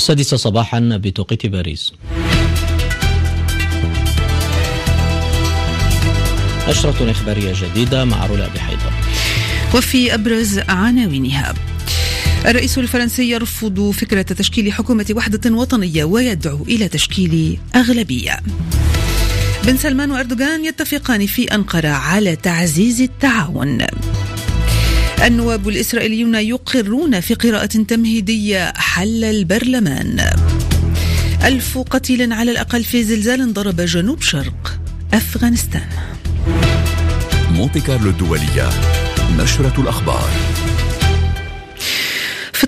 السادسة صباحا بتوقيت باريس. نشرة إخبارية جديدة مع رولا بحيدر وفي أبرز عناوينها الرئيس الفرنسي يرفض فكرة تشكيل حكومة وحدة وطنية ويدعو إلى تشكيل أغلبية. بن سلمان وأردوغان يتفقان في أنقرة على تعزيز التعاون. النواب الإسرائيليون يقرون في قراءة تمهيدية حل البرلمان. ألف قتيل على الأقل في زلزال ضرب جنوب شرق أفغانستان. مونتي كارلو الدولية نشرة الأخبار.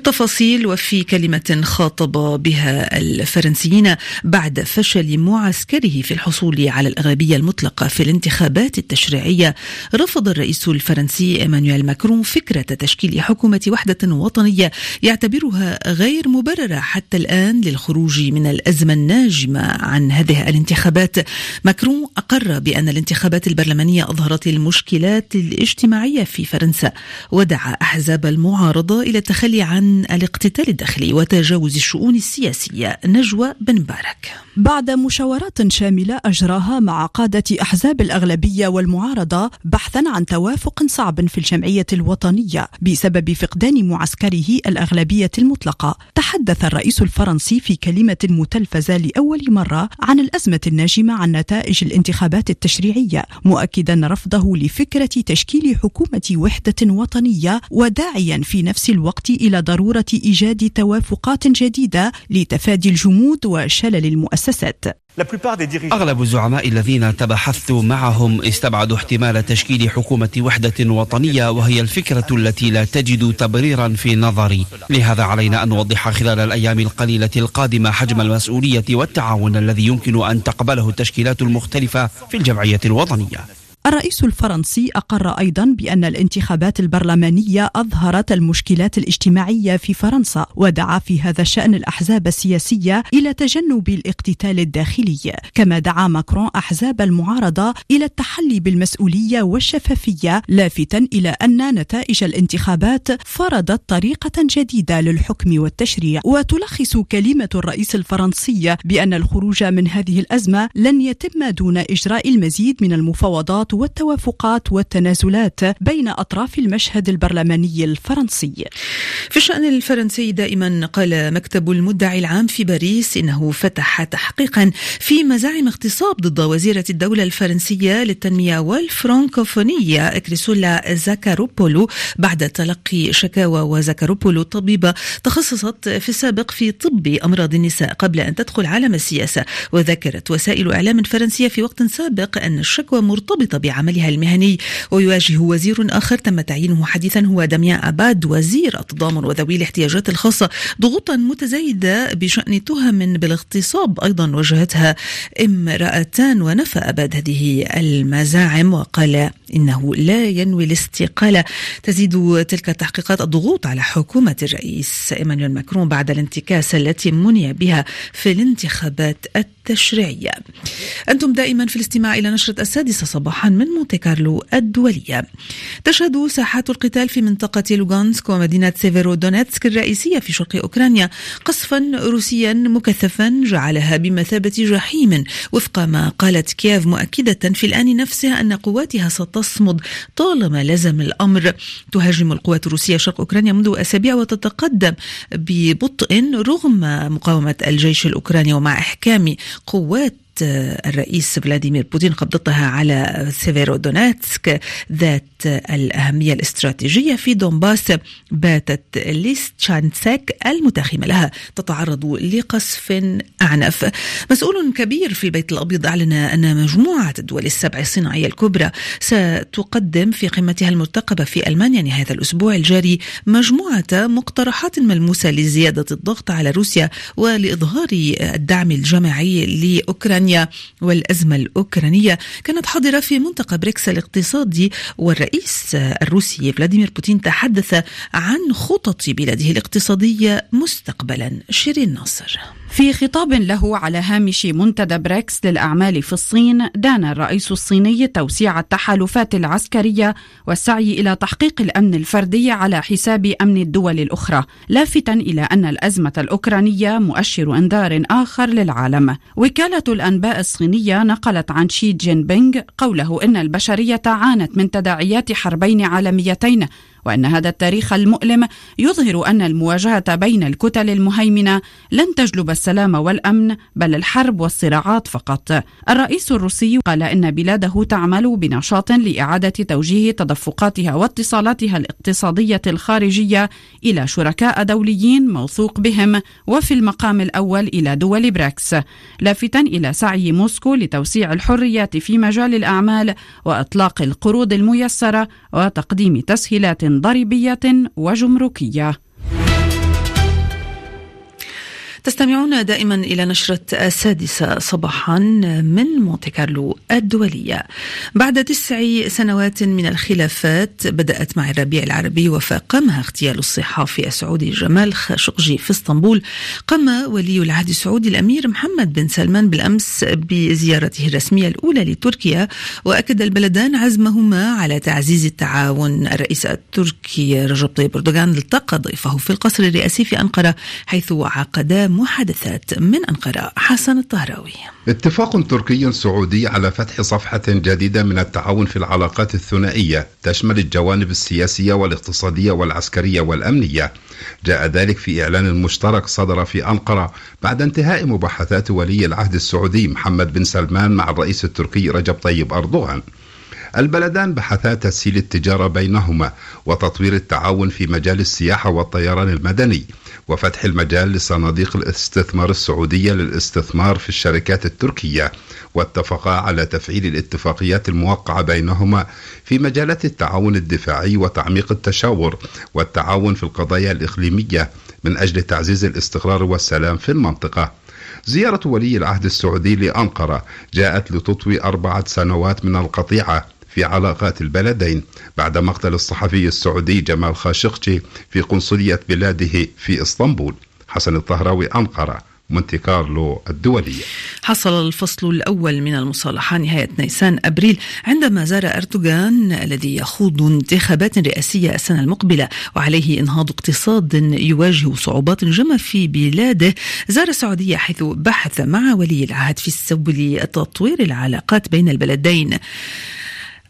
التفاصيل وفي كلمة خاطب بها الفرنسيين بعد فشل معسكره في الحصول على الأغلبية المطلقة في الانتخابات التشريعية. رفض الرئيس الفرنسي إيمانويل ماكرون فكرة تشكيل حكومة وحدة وطنية يعتبرها غير مبررة حتى الآن للخروج من الأزمة الناجمة عن هذه الانتخابات. ماكرون أقر بأن الانتخابات البرلمانية أظهرت المشكلات الاجتماعية في فرنسا ودعا أحزاب المعارضة إلى التخلي عن الاقتتال الداخلي وتجاوز الشؤون السياسية نجوى بن مبارك. بعد مشاورات شاملة أجراها مع قادة أحزاب الأغلبية والمعارضة بحثا عن توافق صعب في الجمعية الوطنية بسبب فقدان معسكره الأغلبية المطلقة. تحدث الرئيس الفرنسي في كلمة متلفزة لأول مرة عن الأزمة الناجمة عن نتائج الانتخابات التشريعية مؤكدا رفضه لفكرة تشكيل حكومة وحدة وطنية وداعيا في نفس الوقت إلى ضرورة إيجاد توافقات جديدة لتفادي الجمود وشلل المؤسسات. أغلب الزعماء الذين تبحثت معهم استبعدوا احتمال تشكيل حكومة وحدة وطنية وهي الفكرة التي لا تجد تبريرا في نظري. لهذا علينا أن نوضح خلال الأيام القليلة القادمة حجم المسؤولية والتعاون الذي يمكن أن تقبله التشكيلات المختلفة في الجمعية الوطنية. الرئيس الفرنسي أقر أيضا بأن الانتخابات البرلمانية أظهرت المشكلات الاجتماعية في فرنسا ودعا في هذا الشأن الأحزاب السياسية إلى تجنب الاقتتال الداخلي. كما دعا ماكرون أحزاب المعارضة إلى التحلي بالمسؤولية والشفافية لافتا إلى أن نتائج الانتخابات فرضت طريقة جديدة للحكم والتشريع. وتلخص كلمة الرئيس الفرنسي بأن الخروج من هذه الأزمة لن يتم دون إجراء المزيد من المفاوضات والتوافقات والتنازلات بين أطراف المشهد البرلماني الفرنسي. في الشأن الفرنسي دائما قال مكتب المدعي العام في باريس إنه فتح تحقيقا في مزاعم اغتصاب ضد وزيرة الدولة الفرنسية للتنمية والفرنكوفونية إكريسولا زاكاروبولو بعد تلقي شكاوى وزاكاروبولو طبيبة تخصصت في السابق في طب أمراض النساء قبل أن تدخل عالم السياسة. وذكرت وسائل إعلام فرنسية في وقت سابق أن الشكوى مرتبطة بعملها المهني. ويواجه وزير آخر تم تعيينه حديثا هو داميان أباد وزير التضامن وذوي الاحتياجات الخاصة ضغوطا متزايدة بشأن تهم بالاغتصاب. أيضا واجهتها امرأتان ونفى أباد هذه المزاعم وقال إنه لا ينوي الاستقالة. تزيد تلك التحقيقات الضغوط على حكومة الرئيس إيمانويل ماكرون بعد الانتكاسة التي مني بها في الانتخابات التشريعية. أنتم دائما في الاستماع إلى نشرة السادسة صباحا من مونتي كارلو الدولية. تشهد ساحات القتال في منطقة لوغانسك ومدينة سيفيرو دونيتسك الرئيسية في شرق أوكرانيا قصفا روسيا مكثفا جعلها بمثابة جحيم. وفق ما قالت كييف مؤكدة في الآن نفسه أن قواتها ستصمد طالما لزم الأمر. تهاجم القوات الروسية شرق أوكرانيا منذ أسابيع وتتقدم ببطء رغم مقاومة الجيش الأوكراني ومع إحكام قوات الرئيس فلاديمير بوتين قبضتها على سيفيرودوناتسك ذات الأهمية الاستراتيجية في دونباس باتت ليستشانسك المتاخمة لها تتعرض لقصف أعنف. مسؤول كبير في البيت الأبيض أعلن أن مجموعة الدول السبع الصناعية الكبرى ستقدم في قمتها المرتقبة في ألمانيا نهاية الأسبوع الجاري مجموعة مقترحات ملموسة لزيادة الضغط على روسيا ولإظهار الدعم الجماعي لأوكرانيا. التنمية والأزمة الأوكرانية. كانت حاضرة في منتدى بريكس الاقتصادي والرئيس الروسي فلاديمير بوتين تحدث عن خطط بلاده الاقتصادية مستقبلا. شيرين ناصر. في خطاب له على هامش منتدى بريكس للأعمال في الصين دان الرئيس الصيني توسيع التحالفات العسكرية والسعي إلى تحقيق الأمن الفردي على حساب أمن الدول الأخرى لافتا إلى أن الأزمة الأوكرانية مؤشر إنذار آخر للعالم. وكالة الأنباء الصينية نقلت عن شي جين بينغ قوله إن البشرية عانت من تداعيات حربين عالميتين وأن هذا التاريخ المؤلم يظهر أن المواجهة بين الكتل المهيمنة لن تجلب السلام والأمن بل الحرب والصراعات فقط. الرئيس الروسي قال إن بلاده تعمل بنشاط لإعادة توجيه تدفقاتها واتصالاتها الاقتصادية الخارجية إلى شركاء دوليين موثوق بهم وفي المقام الأول إلى دول بريكس، لافتا إلى سعي موسكو لتوسيع الحريات في مجال الأعمال وإطلاق القروض الميسرة وتقديم تسهيلات ضريبية وجمركية. تستمعون دائما إلى نشرة السادسة صباحا من مونتي كارلو الدولية. بعد تسع سنوات من الخلافات بدأت مع الربيع العربي وفاقمها اغتيال الصحافي السعودي جمال خاشقجي في اسطنبول. قام ولي العهد السعودي الأمير محمد بن سلمان بالأمس بزيارته الرسمية الأولى لتركيا وأكد البلدان عزمهما على تعزيز التعاون. الرئيس التركي رجب طيب أردوغان التقى ضيفه في القصر الرئاسي في أنقرة حيث عقدا محادثات من أنقرة حسن الطهراوي. اتفاق تركي سعودي على فتح صفحة جديدة من التعاون في العلاقات الثنائية تشمل الجوانب السياسية والاقتصادية والعسكرية والأمنية. جاء ذلك في إعلان مشترك صدر في أنقرة بعد انتهاء مباحثات ولي العهد السعودي محمد بن سلمان مع الرئيس التركي رجب طيب أردوغان. البلدان بحثا تسهيل التجارة بينهما وتطوير التعاون في مجال السياحة والطيران المدني. وفتح المجال لصناديق الاستثمار السعودية للاستثمار في الشركات التركية واتفقا على تفعيل الاتفاقيات الموقعة بينهما في مجالات التعاون الدفاعي وتعميق التشاور والتعاون في القضايا الإقليمية من أجل تعزيز الاستقرار والسلام في المنطقة. زيارة ولي العهد السعودي لأنقرة جاءت لتطوي أربعة سنوات من القطيعة في علاقات البلدين بعد مقتل الصحفي السعودي جمال خاشقجي في قنصلية بلاده في إسطنبول. حسن الطهراوي أنقرة مونتي كارلو الدولية. حصل الفصل الأول من المصالحة نهاية نيسان أبريل عندما زار أردوغان الذي يخوض انتخابات رئاسية السنة المقبلة وعليه إنهاض اقتصاد يواجه صعوبات جمة في بلاده. زار السعودية حيث بحث مع ولي العهد في سبل تطوير العلاقات بين البلدين.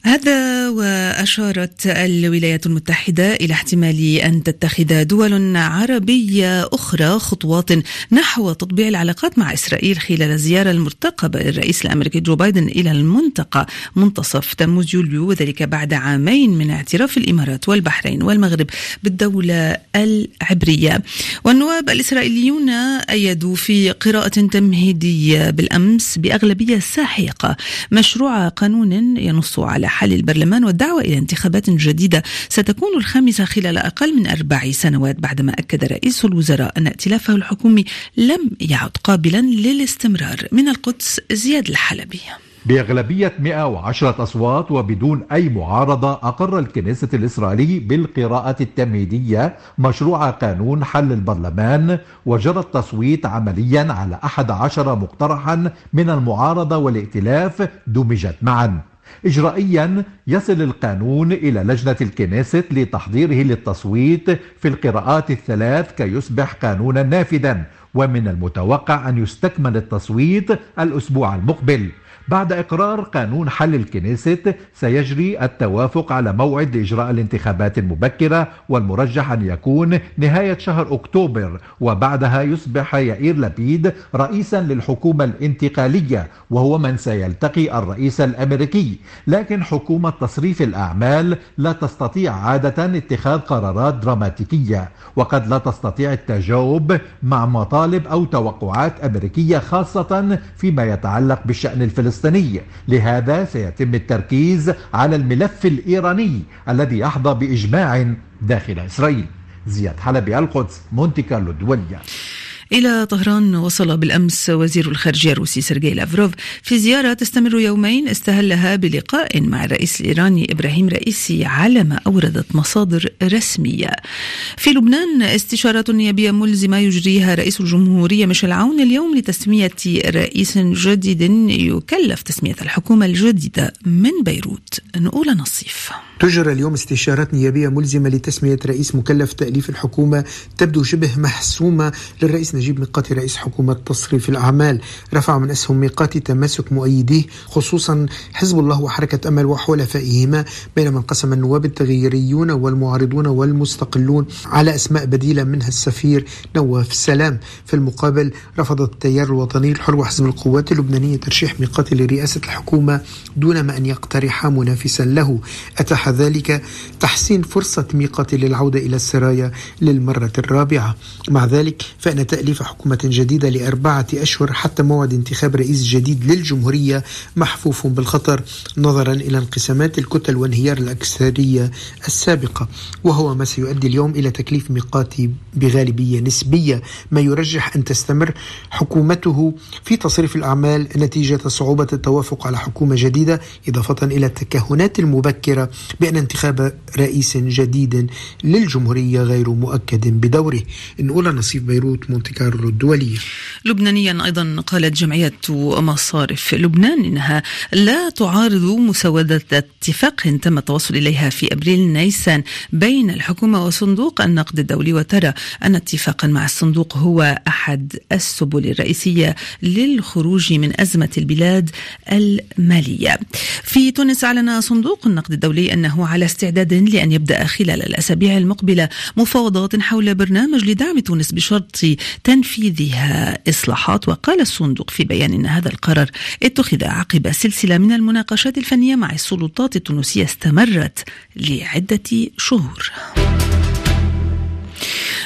هذا وأشارت الولايات المتحدة إلى احتمال أن تتخذ دول عربية أخرى خطوات نحو تطبيع العلاقات مع إسرائيل خلال الزيارة المرتقبة للرئيس الأمريكي جو بايدن إلى المنطقة منتصف تموز يوليو وذلك بعد عامين من اعتراف الإمارات والبحرين والمغرب بالدولة العبرية. والنواب الإسرائيليون أيدوا في قراءة تمهيدية بالأمس بأغلبية ساحقة مشروع قانون ينص على حل البرلمان والدعوة إلى انتخابات جديدة. ستكون الخامسة خلال أقل من أربع سنوات بعدما أكد رئيس الوزراء أن ائتلافه الحكومي لم يعد قابلا للاستمرار. من القدس زياد الحلبي. بأغلبية 110 أصوات وبدون أي معارضة أقر الكنيسة الإسرائيلي بالقراءة التمهيدية مشروع قانون حل البرلمان وجرى التصويت عمليا على 11 مقترحا من المعارضة والائتلاف دمجت معا. إجرائيا يصل القانون إلى لجنة الكنيست لتحضيره للتصويت في القراءات الثلاث كي يصبح قانونا نافذا. ومن المتوقع أن يستكمل التصويت الأسبوع المقبل. بعد إقرار قانون حل الكنيست سيجري التوافق على موعد لإجراء الانتخابات المبكرة والمرجح أن يكون نهاية شهر أكتوبر وبعدها يصبح يائير لبيد رئيسا للحكومة الانتقالية وهو من سيلتقي الرئيس الأمريكي. لكن حكومة تصريف الأعمال لا تستطيع عادة اتخاذ قرارات دراماتيكية وقد لا تستطيع التجاوب مع مطالب أو توقعات أمريكية خاصة فيما يتعلق بالشأن الفلسطيني. لهذا سيتم التركيز على الملف الإيراني الذي أحظى بإجماع داخل إسرائيل. زياد حلبي القدس مونتي كارلو الدولية إلى طهران وصل بالأمس وزير الخارجية الروسي سيرجي لافروف في زيارة تستمر يومين استهلها بلقاء مع الرئيس الإيراني إبراهيم رئيسي على ما أوردت مصادر رسمية. في لبنان استشارات نيابية ملزمة يجريها رئيس الجمهورية ميشيل عون اليوم لتسمية رئيس جديد يكلف تسمية الحكومة الجديدة من بيروت. نقول نصيف. تجرى اليوم استشارات نيابية ملزمة لتسمية رئيس مكلف تأليف الحكومة تبدو شبه محسومة للرئيس نجيب ميقاتي رئيس حكومة تصريف الأعمال. رفع من أسهم ميقاتي تمسك مؤيديه خصوصا حزب الله وحركة أمل وحلفائهما بينما انقسم النواب التغييريون والمعارضون والمستقلون على أسماء بديلة منها السفير نواف سلام. في المقابل رفض التيار الوطني الحر وحزب القوات اللبنانية ترشيح ميقاتي لرئاسة الحكومة دون ما أن يقترح منافسا له. أتاح ذلك تحسين فرصة ميقاتي للعودة إلى السرايا للمرة الرابعة. مع ذلك فإن تأليف حكومة جديدة لأربعة أشهر حتى موعد انتخاب رئيس جديد للجمهورية محفوف بالخطر نظرا إلى انقسامات الكتل وانهيار الأكثرية السابقة وهو ما سيؤدي اليوم إلى تكليف ميقاتي بغالبية نسبية. ما يرجح أن تستمر حكومته في تصريف الأعمال نتيجة صعوبة التوافق على حكومة جديدة إضافة إلى التكهنات المبكرة بأن انتخاب رئيس جديد للجمهورية غير مؤكد بدوره. إن أولى نصيف بيروت مونتي كارلو الدولية لبنانيا أيضا قالت جمعية مصارف لبنان إنها لا تعارض مسودة اتفاق تم التوصل إليها في أبريل نيسان بين الحكومة وصندوق النقد الدولي. وترى أن اتفاقا مع الصندوق هو أحد السبل الرئيسية للخروج من أزمة البلاد المالية. في تونس أعلن صندوق النقد الدولي أنه على استعداد لأن يبدأ خلال الأسابيع المقبلة مفاوضات حول برنامج لدعم تونس بشرط تنفيذها إصلاحات. وقال الصندوق في بيان أن هذا القرار اتخذ عقب سلسلة من المناقشات الفنية مع السلطات التونسية استمرت لعدة شهور.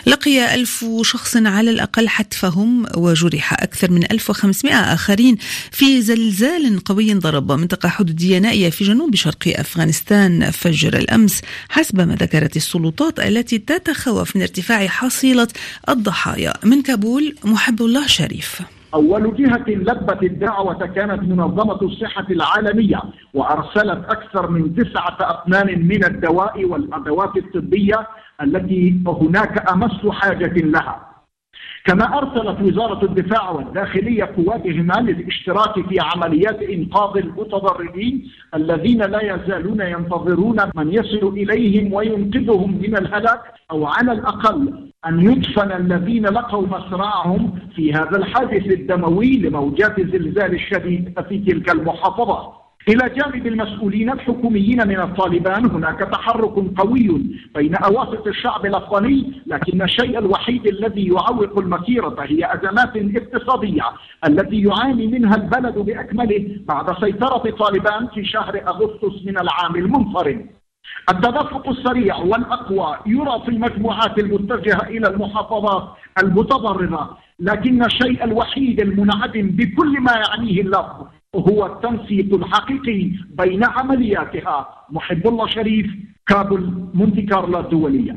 لقي ألف شخص على الأقل حتفهم وجرح أكثر من 1500 آخرين في زلزال قوي ضرب منطقة حدودية نائية في جنوب شرق أفغانستان فجر الأمس حسب ما ذكرت السلطات التي تتخوف من ارتفاع حصيلة الضحايا. من كابول محب الله شريف. أول جهة لبت الدعوة كانت منظمة الصحة العالمية وأرسلت أكثر من تسعة أطنان من الدواء والأدوات الطبية التي هناك أمس حاجة لها. كما أرسلت وزارة الدفاع والداخلية قواتهما للاشتراك في عمليات إنقاذ المتضررين الذين لا يزالون ينتظرون من يصل إليهم وينقذهم من الهلاك أو على الأقل أن يدفن الذين لقوا مصرعهم في هذا الحادث الدموي لموجات الزلزال الشديد في تلك المحافظات. إلى جانب المسؤولين الحكوميين من الطالبان هناك تحرك قوي بين أواسط الشعب الأفغاني لكن الشيء الوحيد الذي يعوق المسيرة هي أزمات اقتصادية التي يعاني منها البلد بأكمله بعد سيطرة طالبان في شهر أغسطس من العام المنصرم التدفق السريع والأقوى يرى في المجموعات المتجهة إلى المحافظات المتضررة لكن الشيء الوحيد المنعدم بكل ما يعنيه اللفظ هو التنسيق الحقيقي بين عملياتها. محب الله شريف كابل مونتي كارلو الدولية.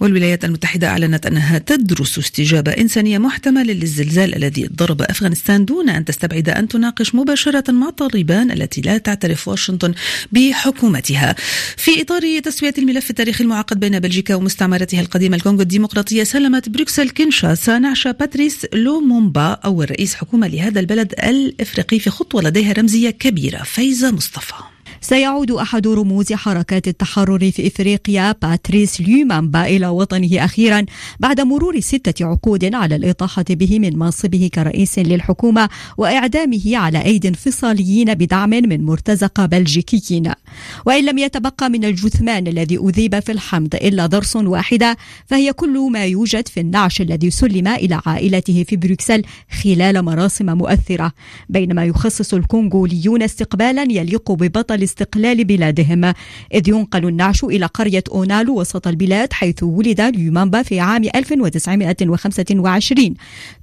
والولايات المتحدة أعلنت أنها تدرس استجابة إنسانية محتملة للزلزال الذي ضرب أفغانستان دون أن تستبعد أن تناقش مباشرة مع طالبان التي لا تعترف واشنطن بحكومتها. في إطار تسوية الملف التاريخي المعقد بين بلجيكا ومستعمرتها القديمة الكونغو الديمقراطية سلمت بروكسل كينشاسا نعش باتريس لومومبا أول رئيس حكومة لهذا البلد الإفريقي في خطوة لديها رمزية كبيرة. فايزة مصطفى. سيعود أحد رموز حركات التحرر في إفريقيا باتريس ليومامبا إلى وطنه أخيرا بعد مرور ستة عقود على الإطاحة به من منصبه كرئيس للحكومة وإعدامه على أيدي انفصاليين بدعم من مرتزقة بلجيكيين. وإن لم يتبقى من الجثمان الذي أذيب في الحمض إلا ضرس واحدة فهي كل ما يوجد في النعش الذي سلم إلى عائلته في بروكسل خلال مراسم مؤثرة بينما يخصص الكونغوليون استقبالا يليق ببطل لاستقلال بلادهم إذ ينقل النعش إلى قرية أونالو وسط البلاد حيث ولد ليومامبا في عام 1925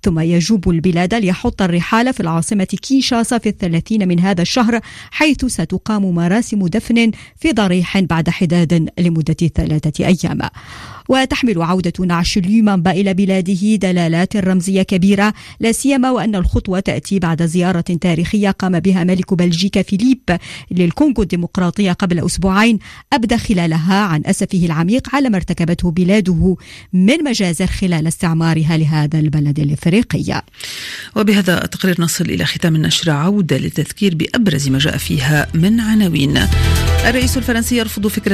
ثم يجوب البلاد ليحط الرحال في العاصمة كينشاسا في الثلاثين من هذا الشهر حيث ستقام مراسم دفن في ضريح بعد حداد لمدة ثلاثة أيام. وتحمل عودة نعش اليومامبا إلى بلاده دلالات رمزية كبيرة لا سيما وأن الخطوة تأتي بعد زيارة تاريخية قام بها ملك بلجيكا فيليب للكونغو الديمقراطية قبل أسبوعين أبدى خلالها عن أسفه العميق على ما ارتكبته بلاده من مجازر خلال استعمارها لهذا البلد الإفريقي. وبهذا التقرير نصل إلى ختام النشر عودة للتذكير بأبرز ما جاء فيها من عناوين. الرئيس الفرنسي يرفض فكرة